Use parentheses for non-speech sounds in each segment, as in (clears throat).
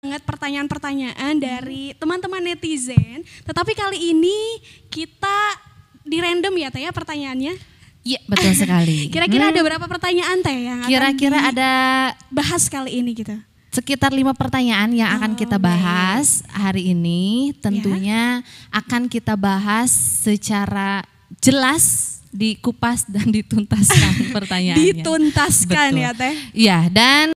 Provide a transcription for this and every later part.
banget pertanyaan-pertanyaan dari teman-teman netizen. Tetapi kali ini kita di random ya Teh ya pertanyaannya. Iya betul sekali. (laughs) Kira-kira ada berapa pertanyaan Teh yang akan Kira-kira ada bahas kali ini gitu? sekitar lima pertanyaan yang akan Oh, kita bahas hari ini. Tentunya akan kita bahas secara jelas, dikupas dan dituntaskan (laughs) pertanyaannya. Dituntaskan Betul. ya Teh. Iya dan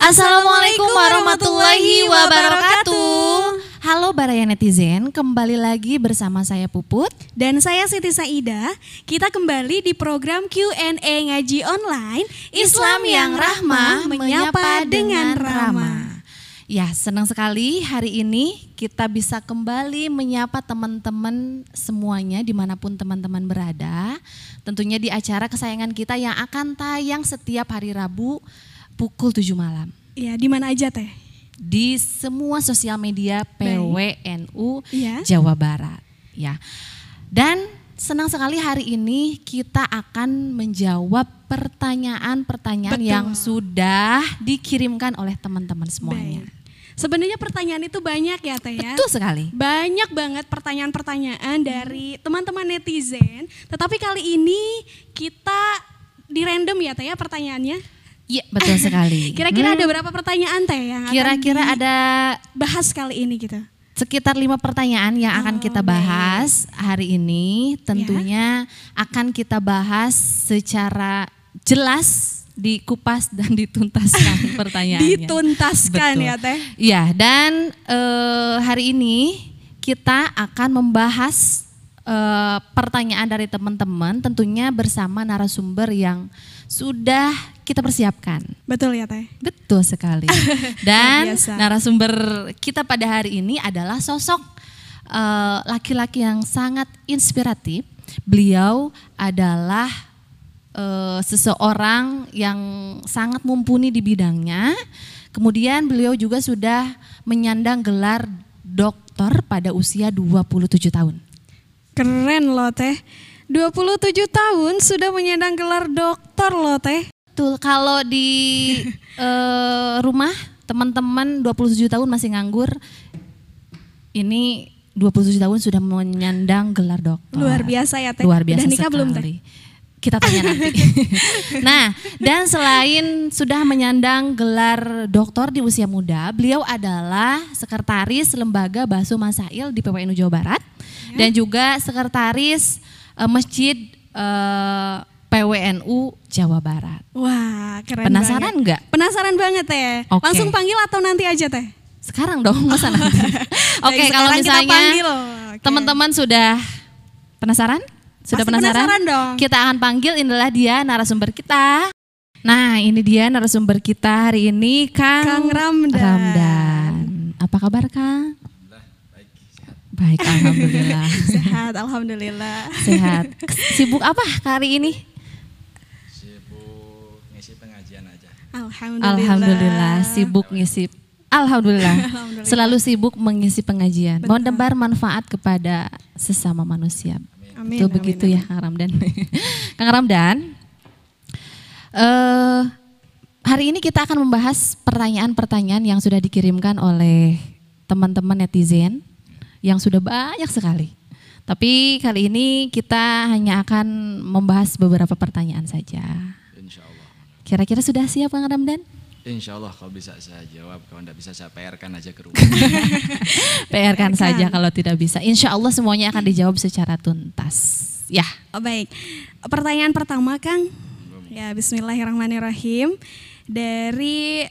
Assalamualaikum warahmatullahi wabarakatuh. Halo Baraya Netizen, kembali lagi bersama saya Puput. Dan saya Siti Saida, kita kembali di program Q&A ngaji online Islam yang Rahmah menyapa dengan ramah. Ya, senang sekali hari ini kita bisa kembali menyapa teman-teman semuanya di mana pun teman-teman berada. Tentunya di acara kesayangan kita yang akan tayang setiap hari Rabu pukul 7 malam. Ya, di mana aja Teh? Di semua sosial media PWNU Iya. Jawa Barat. Ya. Dan senang sekali hari ini kita akan menjawab pertanyaan-pertanyaan yang sudah dikirimkan oleh teman-teman semuanya. Baik. Sebenarnya pertanyaan itu banyak ya Teh ya. Betul sekali. Banyak banget pertanyaan-pertanyaan dari teman-teman netizen. Tetapi kali ini kita di random ya Teh ya pertanyaannya. Iya, betul sekali. (laughs) Kira-kira Hmm, ada berapa pertanyaan Teh yang akan Kira-kira ada bahas kali ini gitu? sekitar lima pertanyaan yang akan Oh, kita bahas hari ini. Tentunya akan kita bahas secara jelas, dikupas dan (laughs) dituntaskan (laughs) pertanyaannya. Dituntaskan Betul. ya Teh. Iya, dan eh, hari ini kita akan membahas eh, pertanyaan dari teman-teman tentunya bersama narasumber yang sudah kita persiapkan. Betul ya Teh. Betul sekali. (laughs) Dan narasumber kita pada hari ini adalah sosok eh, laki-laki yang sangat inspiratif. Beliau adalah eh, seseorang yang sangat mumpuni di bidangnya. Kemudian beliau juga sudah menyandang gelar doktor pada usia 27 tahun. Keren loh Teh. 27 tahun sudah menyandang gelar doktor loh Teh. Betul, kalau di (laughs) eh, rumah teman-teman 27 tahun masih nganggur, ini 27 tahun sudah menyandang gelar dokter. Luar biasa ya Teh. Luar biasa Udah nikah belum Teh? Kita tanya nanti. (laughs) nah, dan selain sudah menyandang gelar doktor di usia muda, beliau adalah sekretaris Lembaga Basu Masail di PWNU Jawa Barat Ya. dan juga sekretaris eh, Masjid eh, PWNU Jawa Barat. Wah, keren Penasaran nggak? Penasaran banget Teh. Oke. Langsung panggil atau nanti aja Teh? Sekarang dong, masa nanti? (laughs) Oke, Baik, kalau misalnya. Oke. teman-teman sudah penasaran? Sudah Pasti penasaran? penasaran dong. Kita akan panggil inilah dia narasumber kita. Nah, ini dia narasumber kita hari ini, Kang, Kang Ramdan. Ramdan. Apa kabar, Kang? Baik, alhamdulillah. (laughs) Sehat, alhamdulillah. Sehat. Sibuk apa hari ini? Ngisi pengajian aja. Alhamdulillah. Alhamdulillah, sibuk ngisi. Alhamdulillah, Alhamdulillah. selalu sibuk mengisi pengajian. Mau nebar manfaat kepada sesama manusia. Amin, Itu amin, begitu amin. ya, Kang Ramdan. (laughs) Kang Ramdan, eh, hari ini kita akan membahas pertanyaan-pertanyaan yang sudah dikirimkan oleh teman-teman netizen yang sudah banyak sekali. Tapi kali ini kita hanya akan membahas beberapa pertanyaan saja. Kira-kira sudah siap Kang Ramdan? Insya Allah kalau bisa saya jawab, kalau tidak bisa saya PR-kan aja ke rumah. (laughs) PR kan saja kalau tidak bisa. Insya Allah semuanya akan dijawab secara tuntas. Ya, Oh, baik. Pertanyaan pertama Kang. Ya, bismillahirrahmanirrahim. Dari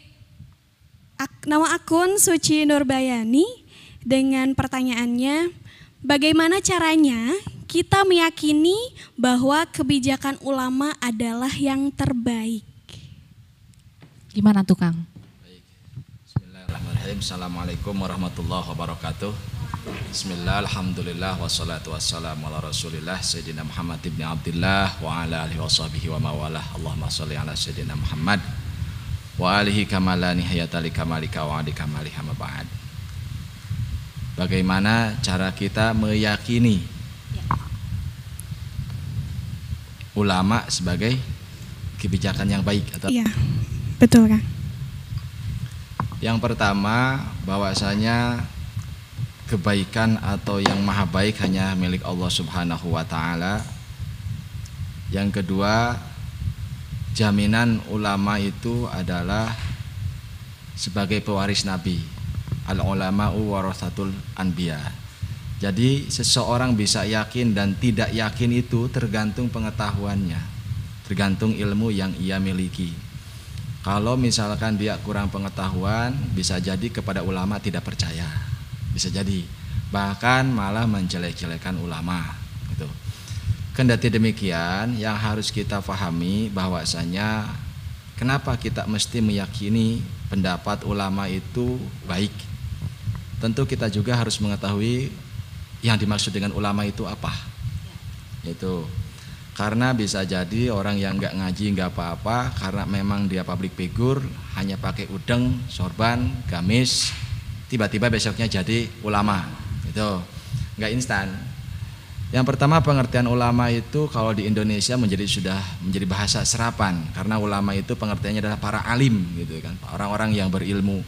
ak- nama akun Suci Nurbayani dengan pertanyaannya, bagaimana caranya kita meyakini bahwa kebijakan ulama adalah yang terbaik? Gimana tuh Kang? Baik. Bismillahirrahmanirrahim. Assalamualaikum warahmatullahi wabarakatuh. Bismillah, Alhamdulillah, wassalatu wassalamu ala rasulillah Sayyidina Muhammad ibn Abdullah Wa ala alihi wa sahbihi wa mawalah Allahumma salli ala Sayyidina Muhammad Wa alihi kamala nihayatali kamalika wa adi kamali ba'd Bagaimana cara kita meyakini Ulama sebagai kebijakan yang baik atau Iya, betul Kang. Yang pertama bahwasanya kebaikan atau yang maha baik hanya milik Allah Subhanahu wa taala. Yang kedua, jaminan ulama itu adalah sebagai pewaris nabi. Al ulama'u warasatul anbiya. Jadi seseorang bisa yakin dan tidak yakin itu tergantung pengetahuannya, tergantung ilmu yang ia miliki. Kalau misalkan dia kurang pengetahuan, bisa jadi kepada ulama tidak percaya bisa jadi bahkan malah menjelek-jelekan ulama gitu. Kendati demikian, yang harus kita pahami bahwasanya kenapa kita mesti meyakini pendapat ulama itu baik. Tentu kita juga harus mengetahui yang dimaksud dengan ulama itu apa. Itu karena bisa jadi orang yang nggak ngaji nggak apa-apa karena memang dia public figure hanya pakai udeng, sorban, gamis, tiba-tiba besoknya jadi ulama itu nggak instan. Yang pertama pengertian ulama itu kalau di Indonesia menjadi sudah menjadi bahasa serapan karena ulama itu pengertiannya adalah para alim gitu kan orang-orang yang berilmu.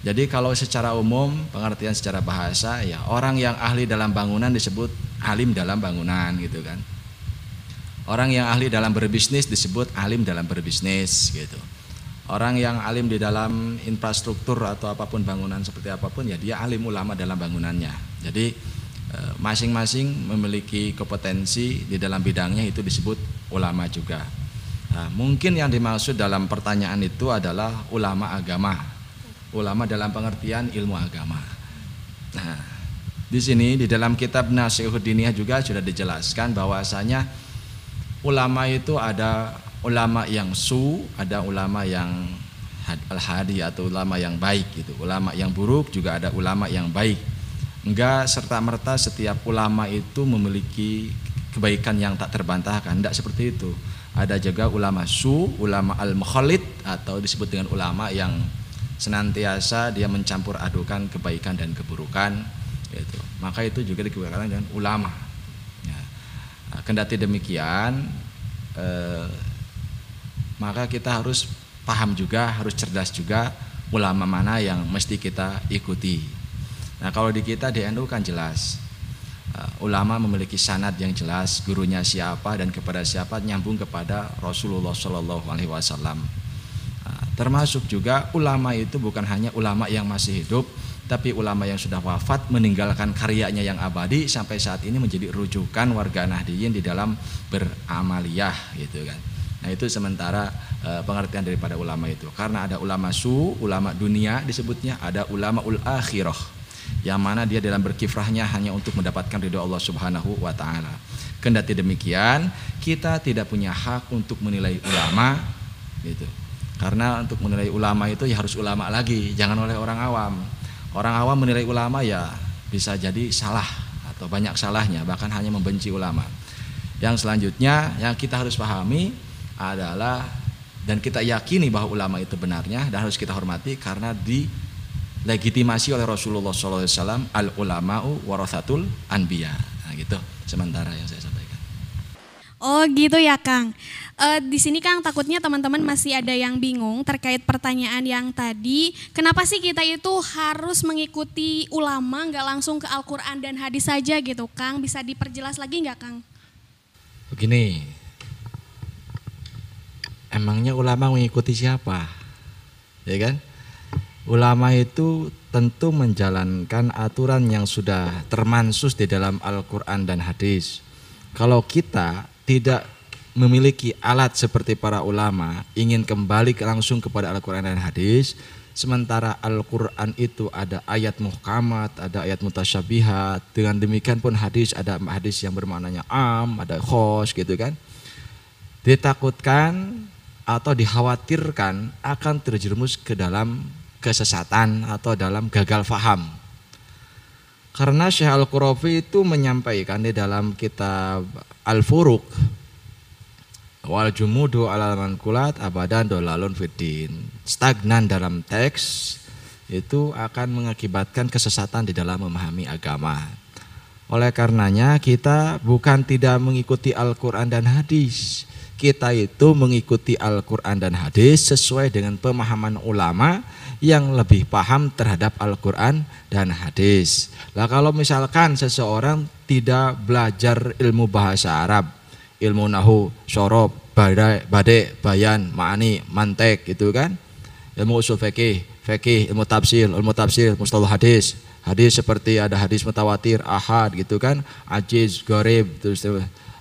Jadi kalau secara umum pengertian secara bahasa ya orang yang ahli dalam bangunan disebut alim dalam bangunan gitu kan orang yang ahli dalam berbisnis disebut alim dalam berbisnis gitu Orang yang alim di dalam infrastruktur atau apa pun bangunan seperti apa pun ya dia alim ulama dalam bangunannya. Jadi eh, masing-masing memiliki kompetensi di dalam bidangnya itu disebut ulama juga. Nah, mungkin yang dimaksud dalam pertanyaan itu adalah ulama agama. Ulama dalam pengertian ilmu agama. Nah, di sini di dalam kitab Nasihuddiniyah juga sudah dijelaskan bahwasanya ulama itu ada ulama yang su, ada ulama yang al-hadi atau ulama yang baik gitu. Ulama yang buruk juga ada ulama yang baik. Enggak serta merta setiap ulama itu memiliki kebaikan yang tak terbantahkan. Tidak seperti itu. Ada juga ulama su, ulama al-mukhalid atau disebut dengan ulama yang senantiasa dia mencampur adukan kebaikan dan keburukan gitu. Maka itu juga dikatakan dengan ulama. Ya. Kendati demikian eh, maka kita harus paham juga, harus cerdas juga ulama mana yang mesti kita ikuti. Nah kalau di kita di NU kan jelas uh, ulama memiliki sanad yang jelas gurunya siapa dan kepada siapa nyambung kepada Rasulullah Shallallahu Alaihi Wasallam. Uh, termasuk juga ulama itu bukan hanya ulama yang masih hidup, tapi ulama yang sudah wafat meninggalkan karyanya yang abadi sampai saat ini menjadi rujukan warga Nahdiyin di dalam beramaliyah gitu kan. Nah itu sementara e, pengertian daripada ulama itu. Karena ada ulama su, ulama dunia disebutnya, ada ulama ul akhirah. Yang mana dia dalam berkifrahnya hanya untuk mendapatkan ridho Allah Subhanahu wa taala. Kendati demikian, kita tidak punya hak untuk menilai ulama gitu. Karena untuk menilai ulama itu ya harus ulama lagi, jangan oleh orang awam. Orang awam menilai ulama ya bisa jadi salah atau banyak salahnya, bahkan hanya membenci ulama. Yang selanjutnya yang kita harus pahami adalah dan kita yakini bahwa ulama itu benarnya dan harus kita hormati karena dilegitimasi oleh Rasulullah SAW al ulama'u warathatul anbiya. Nah gitu sementara yang saya sampaikan. Oh gitu ya Kang. Uh, di sini Kang takutnya teman-teman masih ada yang bingung terkait pertanyaan yang tadi. Kenapa sih kita itu harus mengikuti ulama nggak langsung ke Al-Quran dan hadis saja gitu Kang? Bisa diperjelas lagi nggak Kang? Begini, emangnya ulama mengikuti siapa? Ya kan? Ulama itu tentu menjalankan aturan yang sudah termansus di dalam Al-Quran dan hadis. Kalau kita tidak memiliki alat seperti para ulama, ingin kembali langsung kepada Al-Quran dan hadis, sementara Al-Quran itu ada ayat muhkamat, ada ayat mutasyabihat, dengan demikian pun hadis ada hadis yang bermaknanya am, ada khos gitu kan. Ditakutkan atau dikhawatirkan akan terjerumus ke dalam kesesatan atau dalam gagal faham. Karena Syekh Al-Qurafi itu menyampaikan di dalam kitab Al-Furuq wal jumudu alal mankulat abadan dolalun fiddin. Stagnan dalam teks itu akan mengakibatkan kesesatan di dalam memahami agama. Oleh karenanya kita bukan tidak mengikuti Al-Quran dan hadis. Kita itu mengikuti Al-Quran dan hadis sesuai dengan pemahaman ulama yang lebih paham terhadap Al-Quran dan hadis. Lah kalau misalkan seseorang tidak belajar ilmu bahasa Arab, ilmu nahu, sorob, badai, badai, bayan, ma'ani, mantek gitu kan. Ilmu usul fikih, fikih, ilmu tafsir, ilmu tafsir, mustalah hadis. Hadis seperti ada hadis mutawatir, ahad gitu kan, ajiz, gorib, terus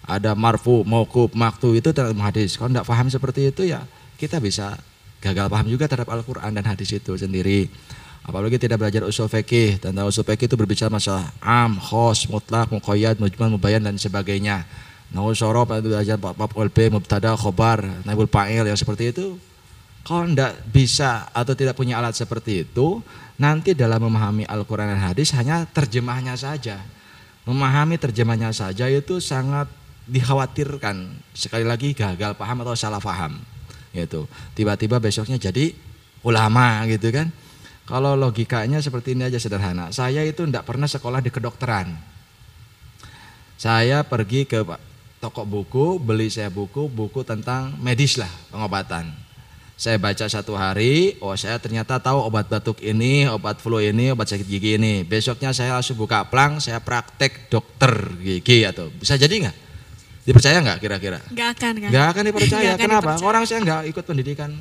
ada marfu, mauqub, maktu itu dalam hadis. Kalau tidak paham seperti itu ya kita bisa gagal paham juga terhadap Al-Quran dan hadis itu sendiri. Apalagi tidak belajar usul fikih dan usul fikih itu berbicara masalah am, khos, mutlak, muqayyad, mujmal, mubayan dan sebagainya. Sorob itu belajar bab ulb, mubtada, khobar, naibul fa'il yang seperti itu. Kalau tidak bisa atau tidak punya alat seperti itu, nanti dalam memahami Al-Quran dan hadis hanya terjemahnya saja. Memahami terjemahnya saja itu sangat dikhawatirkan. Sekali lagi gagal paham atau salah paham gitu. Tiba-tiba besoknya jadi ulama gitu kan. Kalau logikanya seperti ini aja sederhana. Saya itu tidak pernah sekolah di kedokteran. Saya pergi ke toko buku, beli saya buku, buku tentang medis lah, pengobatan. Saya baca satu hari, oh saya ternyata tahu obat batuk ini, obat flu ini, obat sakit gigi ini. Besoknya saya langsung buka plang, saya praktek dokter gigi atau bisa jadi nggak? Dipercaya nggak kira-kira? Nggak akan kan? Nggak akan dipercaya. Nggak akan Kenapa? dipercaya. Orang saya nggak ikut pendidikan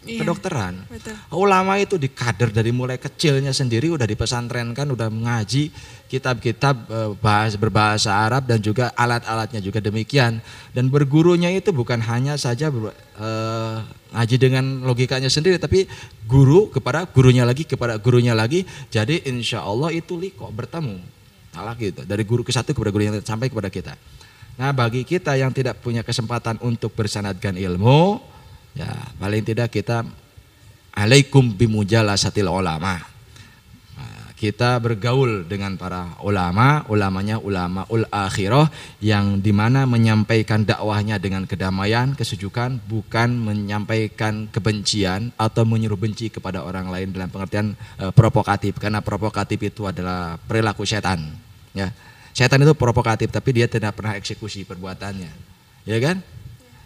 Iya, kedokteran. betul. Ulama itu dikader dari mulai kecilnya sendiri udah dipesantrenkan, udah mengaji kitab-kitab eh, bahas berbahasa Arab dan juga alat-alatnya juga demikian. Dan bergurunya itu bukan hanya saja ber, eh, ngaji dengan logikanya sendiri, tapi guru kepada gurunya lagi kepada gurunya lagi. Jadi insya Allah itu liko bertemu. Salah gitu. Dari guru ke satu kepada guru yang sampai kepada kita. Nah bagi kita yang tidak punya kesempatan untuk bersanadkan ilmu, ya paling tidak kita alaikum bimujalasatil ulama. Nah, kita bergaul dengan para ulama, ulamanya ulama ul akhirah yang di mana menyampaikan dakwahnya dengan kedamaian, kesejukan, bukan menyampaikan kebencian atau menyuruh benci kepada orang lain dalam pengertian eh, provokatif karena provokatif itu adalah perilaku setan. Ya, setan itu provokatif tapi dia tidak pernah eksekusi perbuatannya, ya kan?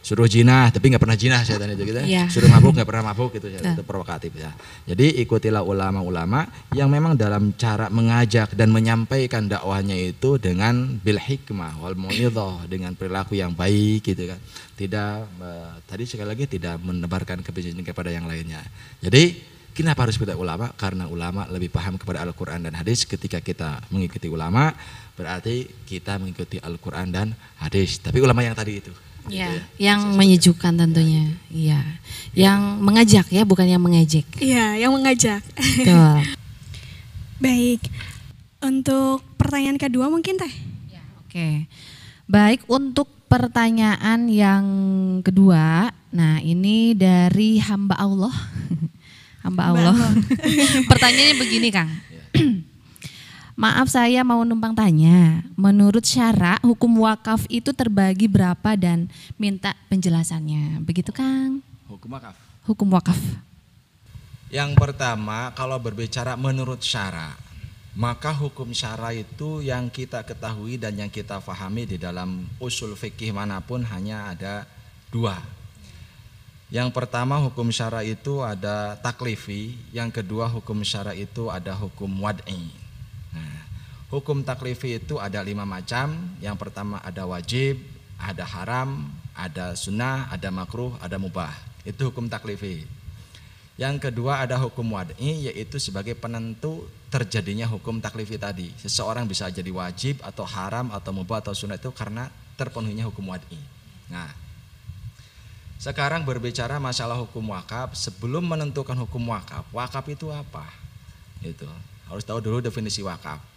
Suruh jinah tapi nggak pernah jinah setan itu gitu. Iya. Suruh mabuk nggak pernah mabuk gitu itu provokatif ya. Jadi ikutilah ulama-ulama yang memang dalam cara mengajak dan menyampaikan dakwahnya itu dengan bil hikmah wal mauidhah dengan perilaku yang baik gitu kan. Tidak eh, tadi sekali lagi tidak menebarkan kebencian kepada yang lainnya. Jadi Kenapa harus kita ulama? Karena ulama lebih paham kepada Al-Quran dan hadis. Ketika kita mengikuti ulama, berarti kita mengikuti Al-Quran dan hadis. Tapi ulama yang tadi itu. Ya, Gitu yang menyejukkan tentunya. Iya. Yang mengajak ya, bukan yang mengejek. Iya, yang mengajak. Betul. (laughs) Baik. Untuk pertanyaan kedua mungkin teh. Oke. Baik, untuk pertanyaan yang kedua. Nah, ini dari hamba Allah. (laughs) hamba Hamba Allah. (laughs) Pertanyaannya begini, Kang. (clears throat) Maaf saya mau numpang tanya. Menurut syara hukum wakaf itu terbagi berapa dan minta penjelasannya. Begitu, Kang? Hukum wakaf. Hukum wakaf. Yang pertama, kalau berbicara menurut syara, maka hukum syara itu yang kita ketahui dan yang kita fahami di dalam usul fikih mana pun hanya ada dua. Yang pertama hukum syara itu ada taklifi, yang kedua hukum syara itu ada hukum wad'i. Hukum taklifi itu ada lima macam. Yang pertama ada wajib, ada haram, ada sunnah, ada makruh, ada mubah. Itu hukum taklifi. Yang kedua ada hukum wad'i yaitu sebagai penentu terjadinya hukum taklifi tadi. Seseorang bisa jadi wajib atau haram atau mubah atau sunnah itu karena terpenuhinya hukum wad'i. Nah, sekarang berbicara masalah hukum wakaf, sebelum menentukan hukum wakaf, wakaf itu apa? Itu harus tahu dulu definisi wakaf.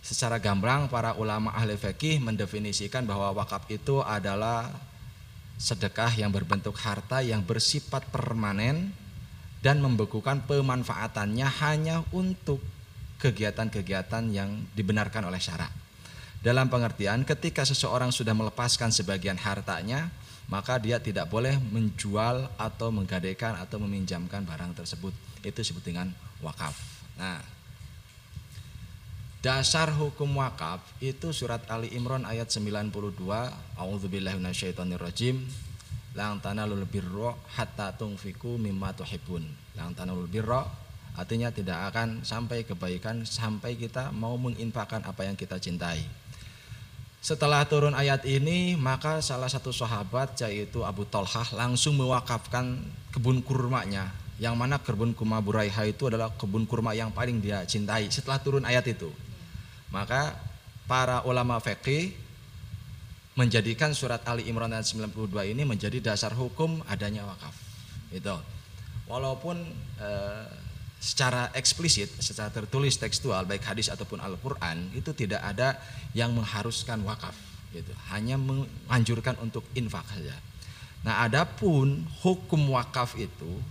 Secara gamblang para ulama ahli fikih mendefinisikan bahwa wakaf itu adalah sedekah yang berbentuk harta yang bersifat permanen dan membekukan pemanfaatannya hanya untuk kegiatan-kegiatan yang dibenarkan oleh syarak. Dalam pengertian ketika seseorang sudah melepaskan sebagian hartanya, maka dia tidak boleh menjual atau menggadaikan atau meminjamkan barang tersebut. Itu disebut dengan wakaf. Nah, dasar hukum wakaf itu surat Ali Imran ayat 92, A'udzubillahi minasyaitonirrajim. Lang tanalul birra hatta tunfiku mimma tuhibbun. Lang tanalul birra artinya tidak akan sampai kebaikan sampai kita mau menginfakkan apa yang kita cintai. Setelah turun ayat ini, maka salah satu sahabat yaitu Abu Talhah langsung mewakafkan kebun kurmanya. Yang mana kebun kurma Buraiha itu adalah kebun kurma yang paling dia cintai setelah turun ayat itu. Maka para ulama fikih menjadikan surat Ali Imran ayat 92 ini menjadi dasar hukum adanya wakaf. Itu. Walaupun eh, secara eksplisit, secara tertulis tekstual baik hadis ataupun Al-Qur'an itu tidak ada yang mengharuskan wakaf gitu. Hanya menganjurkan untuk infak saja. Nah, adapun hukum wakaf itu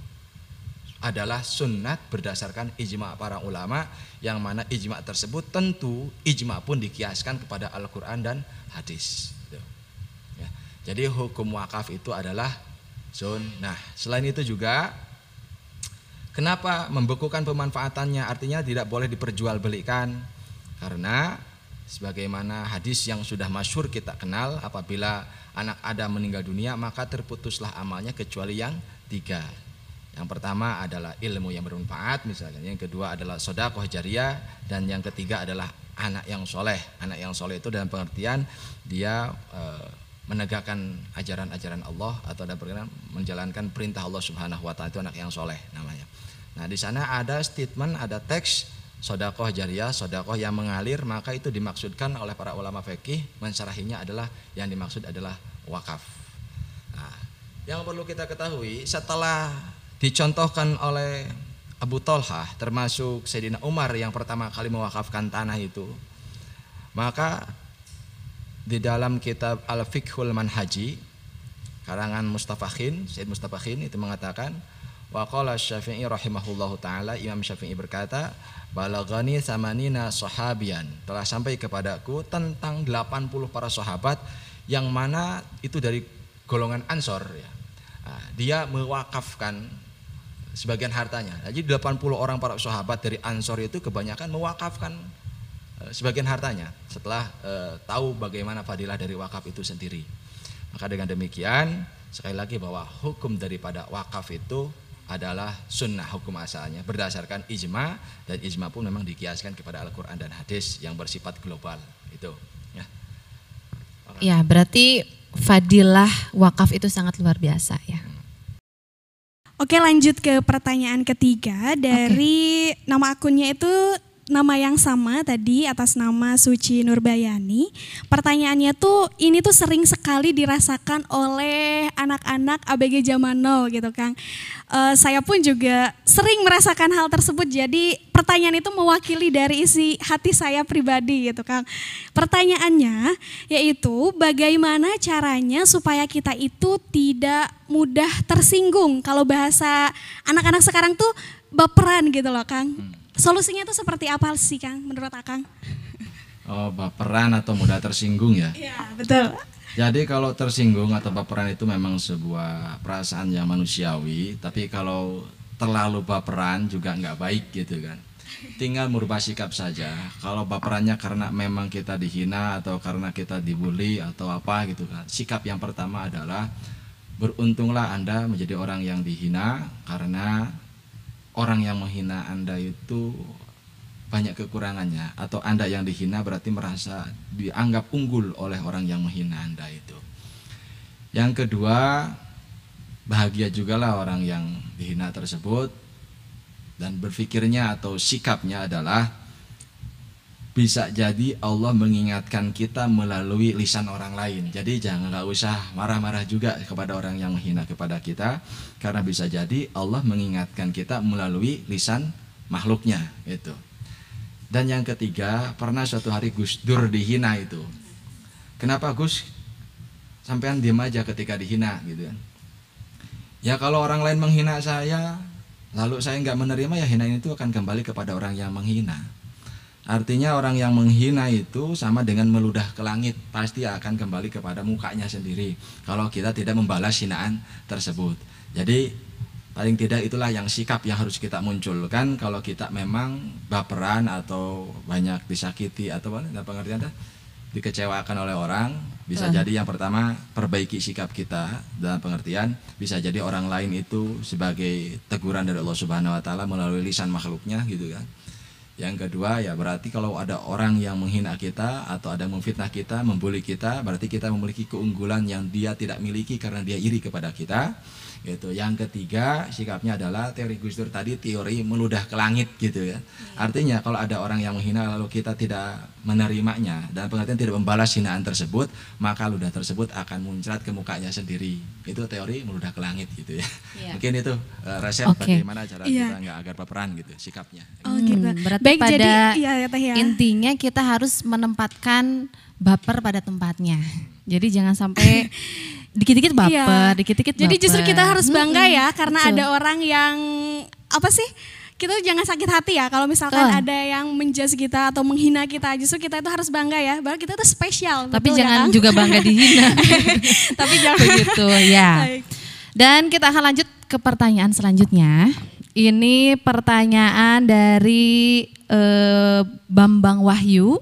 adalah sunnat berdasarkan ijma para ulama yang mana ijma tersebut tentu ijma pun dikiaskan kepada Al-Quran dan hadis. Gitu. Ya. Jadi hukum wakaf itu adalah sunnah. Selain itu juga Kenapa membekukan pemanfaatannya? Artinya tidak boleh diperjualbelikan karena sebagaimana hadis yang sudah masyur kita kenal apabila anak Adam meninggal dunia maka terputuslah amalnya kecuali yang tiga. Yang pertama adalah ilmu yang bermanfaat misalnya, yang kedua adalah sodakoh jariah dan yang ketiga adalah anak yang soleh. Anak yang soleh itu dalam pengertian dia e, menegakkan ajaran-ajaran Allah atau dalam menjalankan perintah Allah Subhanahu Wa Taala itu anak yang soleh namanya. Nah di sana ada statement, ada teks sodakoh jariah, sodakoh yang mengalir, maka itu dimaksudkan oleh para ulama fikih mensarahinya adalah yang dimaksud adalah wakaf. Nah, yang perlu kita ketahui setelah dicontohkan oleh Abu Tolhah termasuk Sayyidina Umar yang pertama kali mewakafkan tanah itu, maka di dalam kitab Al-Fiqhul Manhaji karangan Mustafakhin, Sayyid Mustafakhin itu mengatakan Wa qala Syafi'i rahimahullahu taala Imam Syafi'i berkata, "Balagani samanina sahabian." Telah sampai kepadaku tentang 80 para sahabat yang mana itu dari golongan Ansor ya. Nah, dia mewakafkan sebagian hartanya. Jadi 80 orang para sahabat dari Ansor itu kebanyakan mewakafkan eh, sebagian hartanya setelah eh, tahu bagaimana fadilah dari wakaf itu sendiri. Maka dengan demikian sekali lagi bahwa hukum daripada wakaf itu adalah sunnah hukum asalnya berdasarkan ijma dan ijma pun memang dikiaskan kepada Al-Quran dan hadis yang bersifat global itu ya. Ya berarti fadilah wakaf itu sangat luar biasa ya. Oke lanjut ke pertanyaan ketiga dari okay. nama akunnya itu nama yang sama tadi atas nama Suci Nurbayani. Pertanyaannya tuh ini tuh sering sekali dirasakan oleh anak-anak ABG zaman now gitu Kang. Uh, saya pun juga sering merasakan hal tersebut. Jadi pertanyaan itu mewakili dari isi hati saya pribadi gitu Kang. Pertanyaannya yaitu bagaimana caranya supaya kita itu tidak mudah tersinggung kalau bahasa anak-anak sekarang tuh baperan gitu loh Kang. Hmm Solusinya itu seperti apa sih Kang menurut Akang? Oh baperan atau mudah tersinggung ya? Iya betul. Jadi kalau tersinggung atau baperan itu memang sebuah perasaan yang manusiawi, tapi kalau terlalu baperan juga nggak baik gitu kan. Tinggal merubah sikap saja. Kalau baperannya karena memang kita dihina atau karena kita dibully atau apa gitu kan. Sikap yang pertama adalah beruntunglah Anda menjadi orang yang dihina karena orang yang menghina Anda itu banyak kekurangannya atau Anda yang dihina berarti merasa dianggap unggul oleh orang yang menghina Anda itu. Yang kedua, bahagia juga lah orang yang dihina tersebut dan berpikirnya atau sikapnya adalah bisa jadi Allah mengingatkan kita melalui lisan orang lain. Jadi jangan nggak usah marah-marah juga kepada orang yang menghina kepada kita, karena bisa jadi Allah mengingatkan kita melalui lisan makhluknya itu. Dan yang ketiga, pernah suatu hari Gus Dur dihina itu. Kenapa Gus? Sampean diam aja ketika dihina gitu kan. Ya kalau orang lain menghina saya, lalu saya nggak menerima ya hina itu akan kembali kepada orang yang menghina. Artinya orang yang menghina itu sama dengan meludah ke langit, pasti akan kembali kepada mukanya sendiri kalau kita tidak membalas hinaan tersebut. Jadi paling tidak itulah yang sikap yang harus kita munculkan kalau kita memang baperan atau banyak disakiti atau apa pengertian dikecewakan oleh orang bisa jadi yang pertama perbaiki sikap kita dalam pengertian bisa jadi orang lain itu sebagai teguran dari Allah Subhanahu wa taala melalui lisan makhluknya gitu kan yang kedua ya berarti kalau ada orang yang menghina kita atau ada memfitnah kita, membuli kita, berarti kita memiliki keunggulan yang dia tidak miliki karena dia iri kepada kita. Gitu. Yang ketiga sikapnya adalah teori Gus Dur tadi teori meludah ke langit gitu ya. Artinya kalau ada orang yang menghina lalu kita tidak menerimanya dan pengertian tidak membalas hinaan tersebut, maka ludah tersebut akan muncrat ke mukanya sendiri. Itu teori meludah ke langit gitu ya. Yeah. Mungkin itu uh, resep okay. bagaimana cara yeah. kita nggak agar peperan gitu sikapnya. Oh gitu. Hmm, berarti Baik, pada jadi, iya, ya, ya. intinya kita harus menempatkan baper pada tempatnya. Jadi jangan sampai (laughs) dikit-dikit baper, iya. dikit-dikit Jadi justru kita harus bangga ya karena Betul. ada orang yang apa sih? Kita jangan sakit hati ya kalau misalkan Betul. ada yang menjas kita atau menghina kita. Justru kita itu harus bangga ya, bahwa kita itu spesial. Tapi betul, jangan ya, juga bangga dihina. (laughs) Tapi jangan begitu ya. Dan kita akan lanjut ke pertanyaan selanjutnya. Ini pertanyaan dari uh, Bambang Wahyu.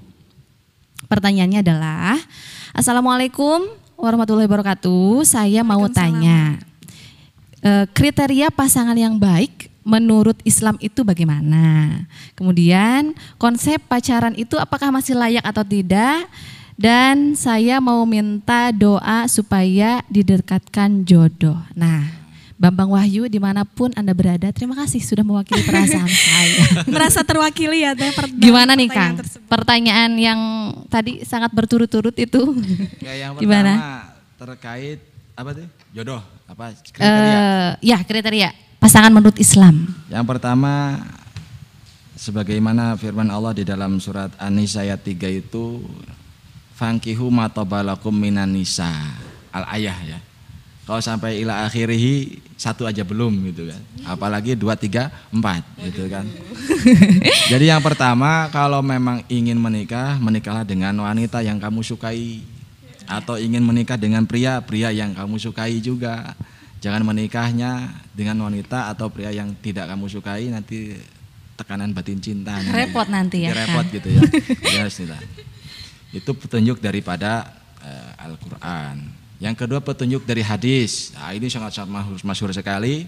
Pertanyaannya adalah, Assalamualaikum warahmatullahi wabarakatuh. Saya mau tanya, e, kriteria pasangan yang baik menurut Islam itu bagaimana? Kemudian konsep pacaran itu apakah masih layak atau tidak? Dan saya mau minta doa supaya didekatkan jodoh. Nah, Bambang Wahyu di mana pun Anda berada, terima kasih sudah mewakili perasaan (laughs) saya. Merasa terwakili ya Teh. Gimana nih Kang? Pertanyaan yang tadi sangat berturut-turut itu. Ya, yang (laughs) Gimana? terkait apa tuh? Jodoh, apa kriteria? Uh, ya, kriteria pasangan menurut Islam. Yang pertama sebagaimana firman Allah di dalam surat An-Nisa ayat 3 itu fankihu matobalakum minan nisa al-ayah ya kalau sampai ila akhirihi satu aja belum gitu kan. Apalagi dua, tiga, empat gitu kan. Jadi yang pertama kalau memang ingin menikah, menikahlah dengan wanita yang kamu sukai. Atau ingin menikah dengan pria, pria yang kamu sukai juga. Jangan menikahnya dengan wanita atau pria yang tidak kamu sukai nanti tekanan batin cinta. Repot nanti ya. Repot gitu ya. ya Itu petunjuk daripada uh, Al-Quran. Yang kedua petunjuk dari hadis. Nah, ini sangat-sangat masyhur sekali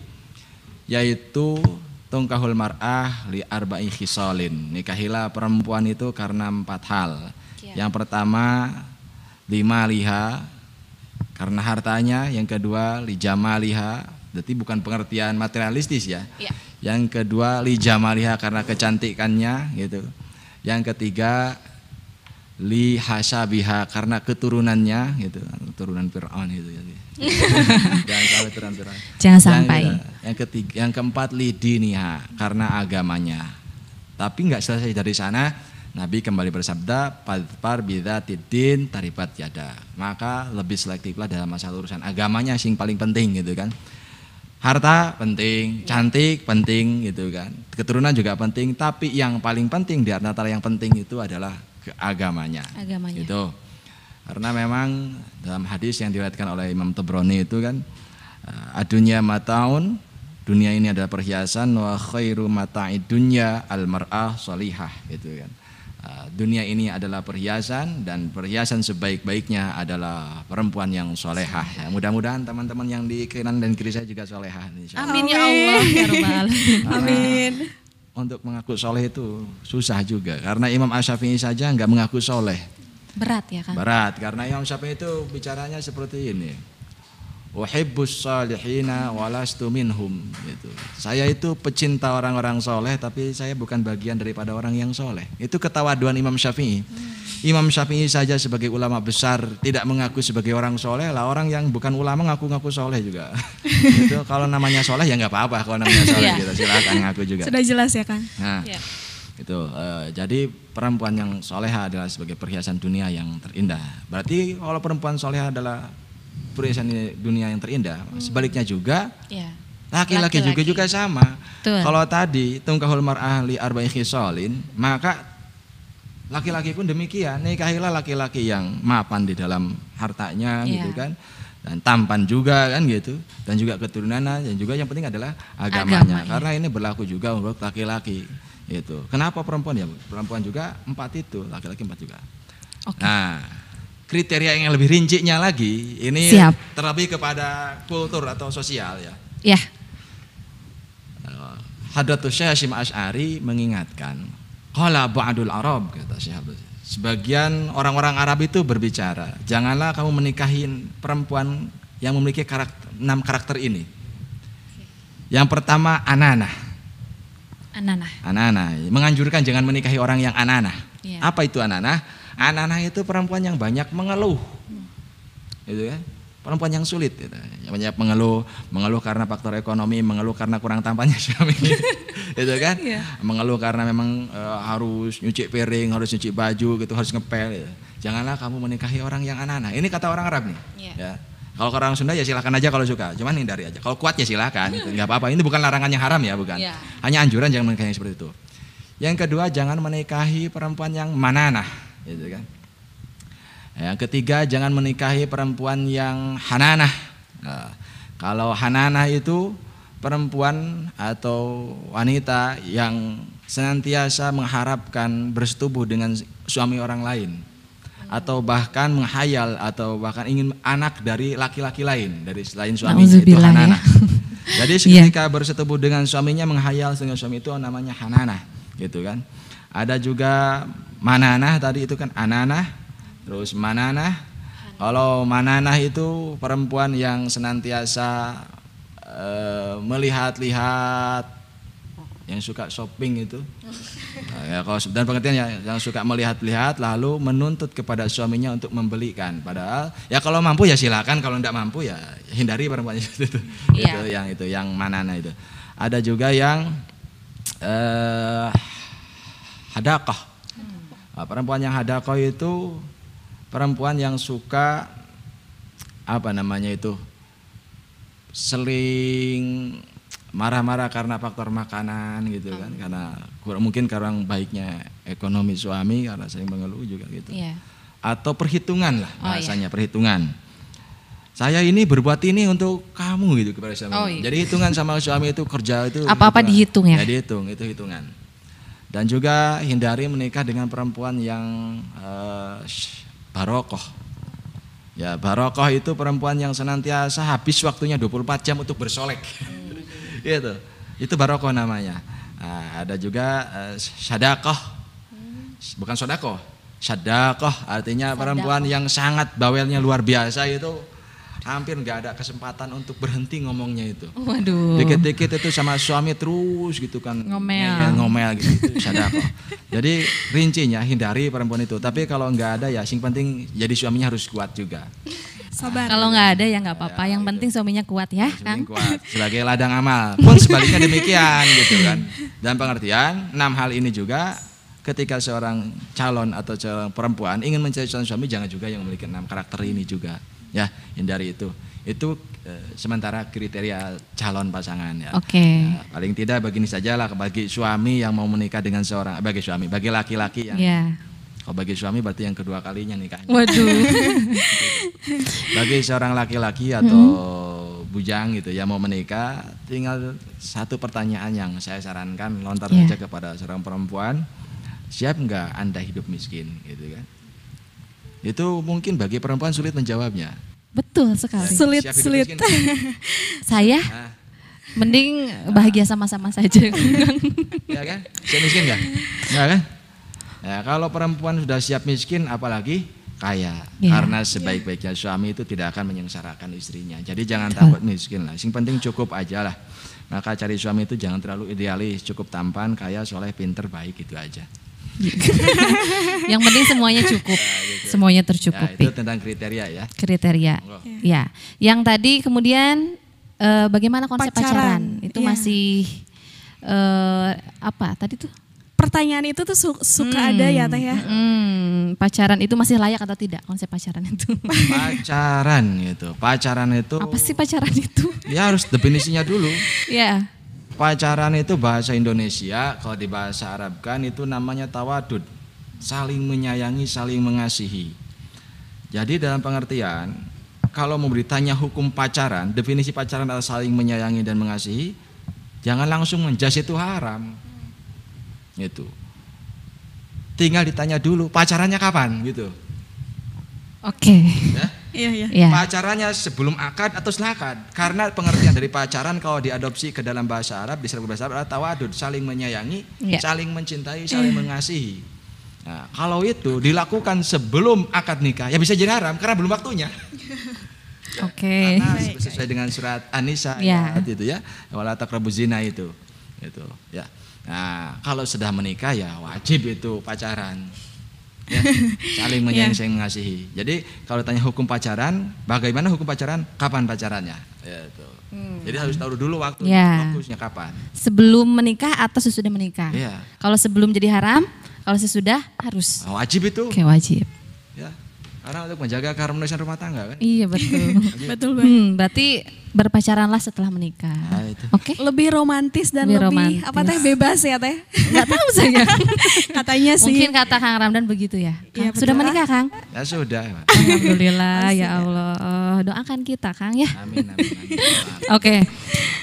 yaitu tungkahul mar'ah li arba'i khisalin. Nikahilah perempuan itu karena empat hal. Ya. Yang pertama lima liha karena hartanya, yang kedua li jamaliha, berarti bukan pengertian materialistis ya. ya. Yang kedua li jamaliha karena kecantikannya gitu. Yang ketiga li hasabiha karena keturunannya gitu. Keturunan Fir'aun itu ya. (laughs) jangan sampai turunan Fir'aun. Jangan sampai. yang, yang ketiga yang keempat li diniha karena agamanya. Tapi nggak selesai dari sana Nabi kembali bersabda par tidin taribat yada. Maka lebih selektiflah dalam masalah urusan agamanya sing paling penting gitu kan. Harta penting, cantik penting gitu kan. Keturunan juga penting, tapi yang paling penting di antara yang penting itu adalah agamanya. Agamanya. Itu. Karena memang dalam hadis yang diriwayatkan oleh Imam Tabrani itu kan eh, adunya mataun dunia ini adalah perhiasan wa khairu mata'id dunya al mar'ah salihah gitu kan. Eh, dunia ini adalah perhiasan dan perhiasan sebaik-baiknya adalah perempuan yang solehah. Ya, mudah-mudahan teman-teman yang di kanan dan kiri saya juga solehah. Amin ya Allah ya Amin untuk mengaku soleh itu susah juga karena Imam Asyafi'i saja nggak mengaku soleh. Berat ya kan? Berat karena Imam Syafi'i itu bicaranya seperti ini. Uhibbus salihina walastu minhum gitu. Saya itu pecinta orang-orang soleh tapi saya bukan bagian daripada orang yang soleh. Itu ketawaduan Imam Syafi'i. Hmm. Imam Syafi'i saja sebagai ulama besar tidak mengaku sebagai orang soleh lah orang yang bukan ulama ngaku-ngaku soleh juga. (laughs) itu kalau namanya soleh ya nggak apa-apa kalau namanya soleh iya. gitu silakan ngaku juga. Sudah jelas ya kan. Nah, yeah. itu uh, jadi perempuan yang soleha adalah sebagai perhiasan dunia yang terindah. Berarti kalau perempuan soleha adalah perhiasan dunia yang terindah. Hmm. Sebaliknya juga ya. laki-laki juga juga sama. Kalau tadi tungkahul mar'ah li arba'i khisalin, maka Laki-laki pun demikian, nikahilah laki-laki yang mapan di dalam hartanya Iya. gitu kan. Dan tampan juga kan gitu. Dan juga keturunannya dan juga yang penting adalah agamanya. Agama, iya. Karena ini berlaku juga untuk laki-laki itu. Kenapa perempuan ya? Perempuan juga empat itu, laki-laki empat juga. Oke. Nah, kriteria yang lebih rincinya lagi ini Siap. terlebih kepada kultur atau sosial ya. Ya. Hadratus Syekh Hashim Ash'ari mengingatkan, qala ba'dul Arab kata Syekh. Sebagian orang-orang Arab itu berbicara, janganlah kamu menikahi perempuan yang memiliki karakter, enam karakter ini. Yang pertama ananah. Anana. Ananah menganjurkan jangan menikahi orang yang ananah. Iya. Apa itu ananah? Ananah itu perempuan yang banyak mengeluh. Gitu kan? Perempuan yang sulit gitu. Yang banyak mengeluh, mengeluh karena faktor ekonomi, mengeluh karena kurang tampannya (laughs) suami. gitu kan? Iya. Mengeluh karena memang eh, harus nyuci piring, harus nyuci baju gitu, harus ngepel gitu. Janganlah kamu menikahi orang yang ananah. Ini kata orang Arab nih. Iya. Ya. Kalau orang Sunda ya silakan aja kalau suka, cuman hindari aja. Kalau kuat ya silakan, gitu. nggak apa-apa. Ini bukan larangan yang haram ya, bukan. Iya. Hanya anjuran jangan menikahi yang seperti itu. Yang kedua jangan menikahi perempuan yang mananah, gitu kan. Yang ketiga jangan menikahi perempuan yang hananah. Nah, kalau hananah itu perempuan atau wanita yang senantiasa mengharapkan bersetubuh dengan suami orang lain atau bahkan menghayal atau bahkan ingin anak dari laki-laki lain dari selain suami itu ya. hananah. (laughs) Jadi Iya. ketika bersetubuh dengan suaminya menghayal dengan suami itu namanya hananah, gitu kan. Ada juga mananah tadi itu kan ananah, terus mananah. Kalau mananah itu perempuan yang senantiasa eh, melihat-lihat yang suka shopping itu. (laughs) Ya, kalau dan pengertian ya, yang suka melihat-lihat lalu menuntut kepada suaminya untuk membelikan. Padahal ya kalau mampu ya silakan, kalau tidak mampu ya hindari perempuan itu. (laughs) itu Iya. yang itu yang manana itu. Ada juga yang eh hadakoh. Nah, perempuan yang hadakoh itu perempuan yang suka apa namanya itu seling marah-marah karena faktor makanan gitu kan karena kurang mungkin karena baiknya ekonomi suami karena sering mengeluh juga gitu. Iya. atau perhitungan lah Oh, bahasanya perhitungan. Saya ini berbuat ini untuk kamu gitu kepada suami. Oh, iya. jadi hitungan sama suami itu kerja itu Apa-apa gitu, dihitung ya? dihitung itu hitungan dan juga hindari menikah dengan perempuan yang eh, sh- barokoh. Ya barokoh itu perempuan yang senantiasa habis waktunya 24 jam untuk bersolek. (laughs) Gitu. Itu barokoh namanya. Nah, ada juga eh, syadakoh bukan sodakoh syadakoh artinya perempuan yang sangat bawelnya luar biasa itu hampir nggak ada kesempatan untuk berhenti ngomongnya itu. Waduh. dikit-dikit itu sama suami terus gitu kan. Ngomel. ngeyel, ngomel gitu. Itu syadakoh jadi rincinya hindari perempuan itu. Tapi kalau nggak ada ya sing penting jadi suaminya harus kuat juga. Sabar. Kalau nggak ada ya nggak apa-apa. Yang penting suaminya kuat ya, Kang. Kuat. Sebagai ladang amal. Pun sebaliknya demikian gitu kan. Dan pengertian enam hal ini juga ketika seorang calon atau seorang perempuan ingin mencari calon suami jangan juga yang memiliki enam karakter ini juga ya hindari itu itu eh, sementara kriteria calon pasangan ya Oke. Ya, paling tidak begini sajalah bagi suami yang mau menikah dengan seorang bagi suami bagi laki-laki yang Ya. kalau bagi suami berarti yang kedua kalinya nikahnya Waduh. (laughs) bagi seorang laki-laki atau bujang gitu yang mau menikah tinggal satu pertanyaan yang saya sarankan lontar Iya. saja kepada seorang perempuan siap nggak anda hidup miskin gitu kan itu mungkin bagi perempuan sulit menjawabnya. Betul sekali. Sulit, Siap hidup sulit. miskin? (laughs) Saya? Nah, mending bahagia sama-sama saja. (laughs) ya kan? Siap miskin nggak? Nggak kan? Ya kalau perempuan sudah siap miskin apalagi kaya. Iya. karena sebaik-baiknya suami itu tidak akan menyengsarakan istrinya. Jadi jangan takut miskin lah. Yang penting cukup aja lah. Maka cari suami itu jangan terlalu idealis. Cukup tampan kaya soleh pinter baik itu aja (laughs) Yang penting semuanya cukup. Semuanya ya, itu tercukupi. tentang kriteria ya Kriteria. Monggo. Ya. Yang tadi kemudian eh, bagaimana konsep pacaran? Pacaran, Itu iya. masih eh, apa tadi tuh? Pertanyaan itu tuh su- suka ada ya teh ya. Hmm, pacaran itu masih layak atau tidak konsep pacaran itu? (laughs) pacaran gitu pacaran itu Apa sih pacaran itu? ya harus definisinya dulu ya. Pacaran itu bahasa Indonesia, kalau di bahasa Arab kan itu namanya tawadud. saling menyayangi, saling mengasihi. Jadi dalam pengertian kalau mau ditanya hukum pacaran, definisi pacaran adalah saling menyayangi dan mengasihi, jangan langsung menjas itu haram. Itu. Tinggal ditanya dulu pacarannya kapan gitu. Oke. Ya. Iya, iya. Ya. Pacarannya sebelum akad atau setelah akad? Karena pengertian dari pacaran kalau diadopsi ke dalam bahasa Arab, di bahasa Arab adalah tawadud, saling menyayangi, Ya. saling mencintai, saling mengasihi. Nah, kalau itu dilakukan sebelum akad nikah, ya bisa jadi haram karena belum waktunya. (laughs) Oke. Karena sesuai dengan surat An-Nisa Ya. ayat itu ya, wala taqrabu zina itu. Itu, ya. Nah, kalau sudah menikah ya wajib itu pacaran. Ya, saling menyayangi, saling mengasihi. Jadi kalau tanya hukum pacaran, bagaimana hukum pacaran? Kapan pacarannya? Ya, itu. Jadi harus tahu dulu waktu waktunya kapan. Sebelum menikah atau sesudah menikah? Iya. Kalau sebelum jadi haram, kalau sesudah harus. Wajib itu. Oke, wajib. Ya. Karena untuk menjaga keharmonisan rumah tangga kan. Iya betul. (laughs) Betul banget. hmm, berarti berpacaranlah setelah menikah. Nah. Oke. Lebih romantis dan Lebih lebih, romantis. apa teh bebas ya teh? (laughs) Nggak tahu saya. (laughs) Katanya sih. Mungkin kata Kang Ramdan begitu ya. Kang, Sudah betul. menikah Kang? Ya sudah. Alhamdulillah ya Allah. Doakan kita Kang ya. Amin amin. amin. Oke.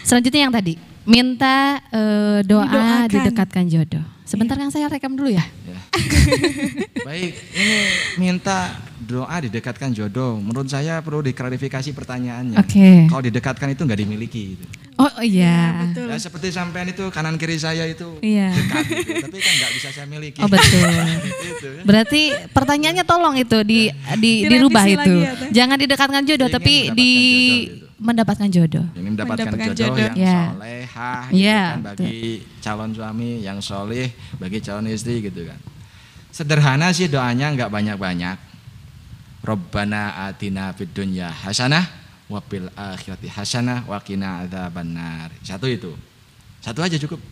Selanjutnya yang tadi minta eh, doa Didoakan. didekatkan jodoh. Sebentar Kang saya rekam dulu ya. Ya. (laughs) Baik, ini minta doa didekatkan jodoh. Menurut saya perlu diklarifikasi pertanyaannya. Oke. Kalau didekatkan itu nggak dimiliki. Gitu. Oh oh iya. Betul. Ya seperti sampean itu kanan kiri saya itu Iya. dekat, gitu. tapi kan nggak bisa saya miliki. Oh betul. (laughs) Itu kan. Berarti pertanyaannya tolong itu di di Direvisi dirubah itu. ya. Jangan didekatkan jodoh Ingin tapi mendapatkan di jodoh gitu. mendapatkan jodoh. Ini mendapatkan, Mendapatkan jodoh, jodoh. yang Ya. solehah gitu Ya, kan, bagi calon suami yang soleh, bagi calon istri gitu kan. Sederhana sih doanya nggak banyak-banyak. Robbana atina fid dunya hasanah wa fil akhirati hasanah wa qina adzabannar. Satu itu. Satu aja cukup.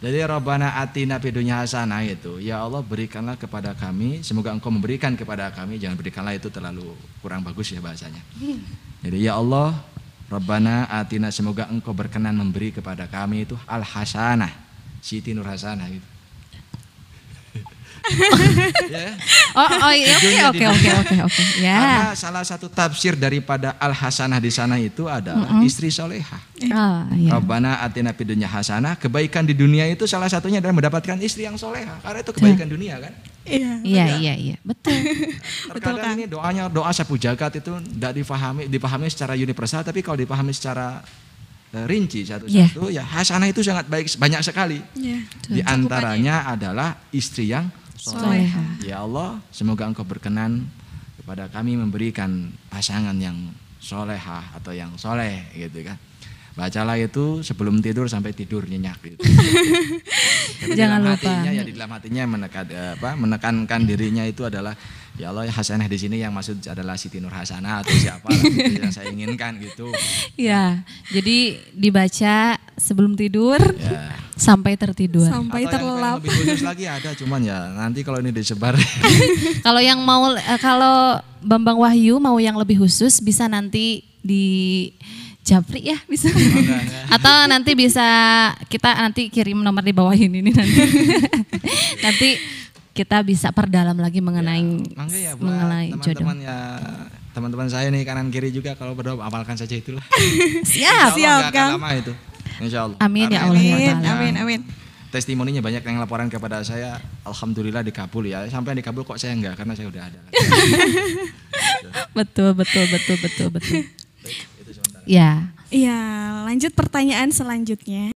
Jadi Robbana atina fid dunya hasanah itu, ya Allah berikanlah kepada kami, semoga Engkau memberikan kepada kami, jangan berikanlah itu terlalu kurang bagus ya bahasanya. Jadi ya Allah, Rabbana atina semoga engkau berkenan memberi kepada kami itu al hasanah, Siti Nur Hasanah gitu. Ya. Oh oh iya, oke oke oke oke oke. Ya. Karena salah satu tafsir daripada al hasanah di sana itu adalah istri solehah. Oh iya. Rabbana atina fid dunya hasanah, kebaikan di dunia itu salah satunya adalah mendapatkan istri yang solehah. Karena itu kebaikan dunia kan. Iya. Iya iya iya. Betul. (laughs) Terkadang ini doanya doa sapu jagat itu tidak difahami dipahami secara universal tapi kalau dipahami secara eh, rinci satu-satu ya hasanah itu sangat baik banyak sekali. Iya. Di antaranya adalah istri yang. Soleha. Ya Allah, semoga Engkau berkenan kepada kami memberikan pasangan yang solehah atau yang soleh gitu kan. Bacalah itu sebelum tidur sampai tidur nyenyak gitu. (laughs) Jangan dalam lupa. Hatinya, ya di dalam hatinya menekan, eh, apa, menekankan dirinya itu adalah ya Allah hasanah di sini yang maksud adalah Siti Nur Hasanah atau siapa lah, gitu, (laughs) yang saya inginkan gitu. Ya. Jadi dibaca sebelum tidur Ya. Sampai tertidur. Sampai Atau yang terlelap. pengen lebih khusus (laughs) lagi ada cuman ya nanti kalau ini disebar (laughs) Kalau yang mau eh, kalau Bambang Wahyu mau yang lebih khusus bisa nanti di Japri ya bisa. (laughs) Atau nanti bisa kita nanti kirim nomor di bawah ini nih nanti. nanti kita bisa perdalam lagi mengenai ya buat mengenai jodoh. teman-teman ya teman-teman saya nih kanan kiri juga kalau berdoa amalkan saja itulah. Siap. Insya Allah nggak akan Kang. lama itu. Insya Allah. Amin ya Karena Allah ya Amin, amin, amin. Testimoninya banyak yang laporan kepada saya, alhamdulillah dikabul ya. Sampai yang dikabul kok saya enggak karena saya udah ada. (laughs) Betul betul betul betul betul. itu sementara. Ya. Iya, lanjut pertanyaan selanjutnya.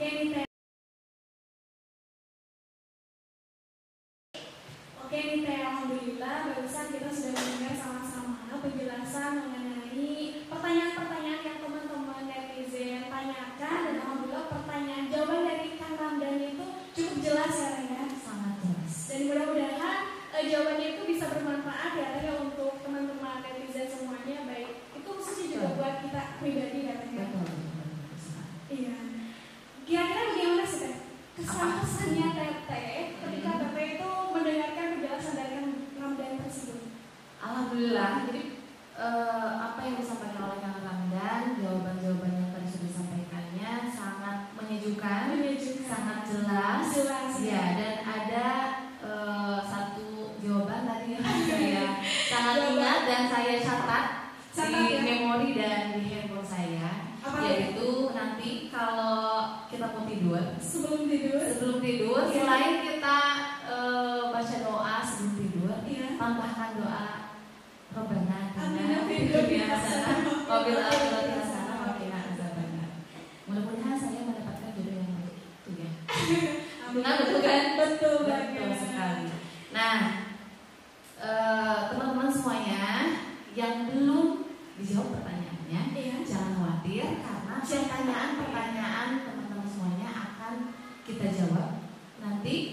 Oke nih Teh, Alhamdulillah. Barusan kita sudah mendengar sama-sama penjelasan mengenai pertanyaan-pertanyaan yang teman-teman netizen tanyakan. Dan Alhamdulillah pertanyaan jawaban dari Kang Ramdan itu cukup jelas ya Teh ya? Sangat jelas. Dan mudah-mudahan uh, jawabannya itu bisa bermanfaat ya Teh untuk teman-teman netizen semuanya. Baik itu khususnya juga buat kita pribadi ya Teh Iya. Kira-kira bagaimana sih Teh? Kesan-kesannya Teteh ketika hmm. Teteh itu mendengarkan penjelasan dari Ramdan tersebut? Alhamdulillah, jadi uh, apa yang disampaikan oleh Kang Ramdan, jawaban-jawaban yang tadi sudah disampaikannya sangat menyejukkan, menyejukkan. sangat jelas, jelas ya, iya, dan sebelum tidur sebelum tidur yeah. selain kita uh, baca doa sebelum tidur yeah. tambahkan doa Robbana Mudah-mudahan (laughs) kan? betul. Betul sekali. Nah, kita jawab. Nanti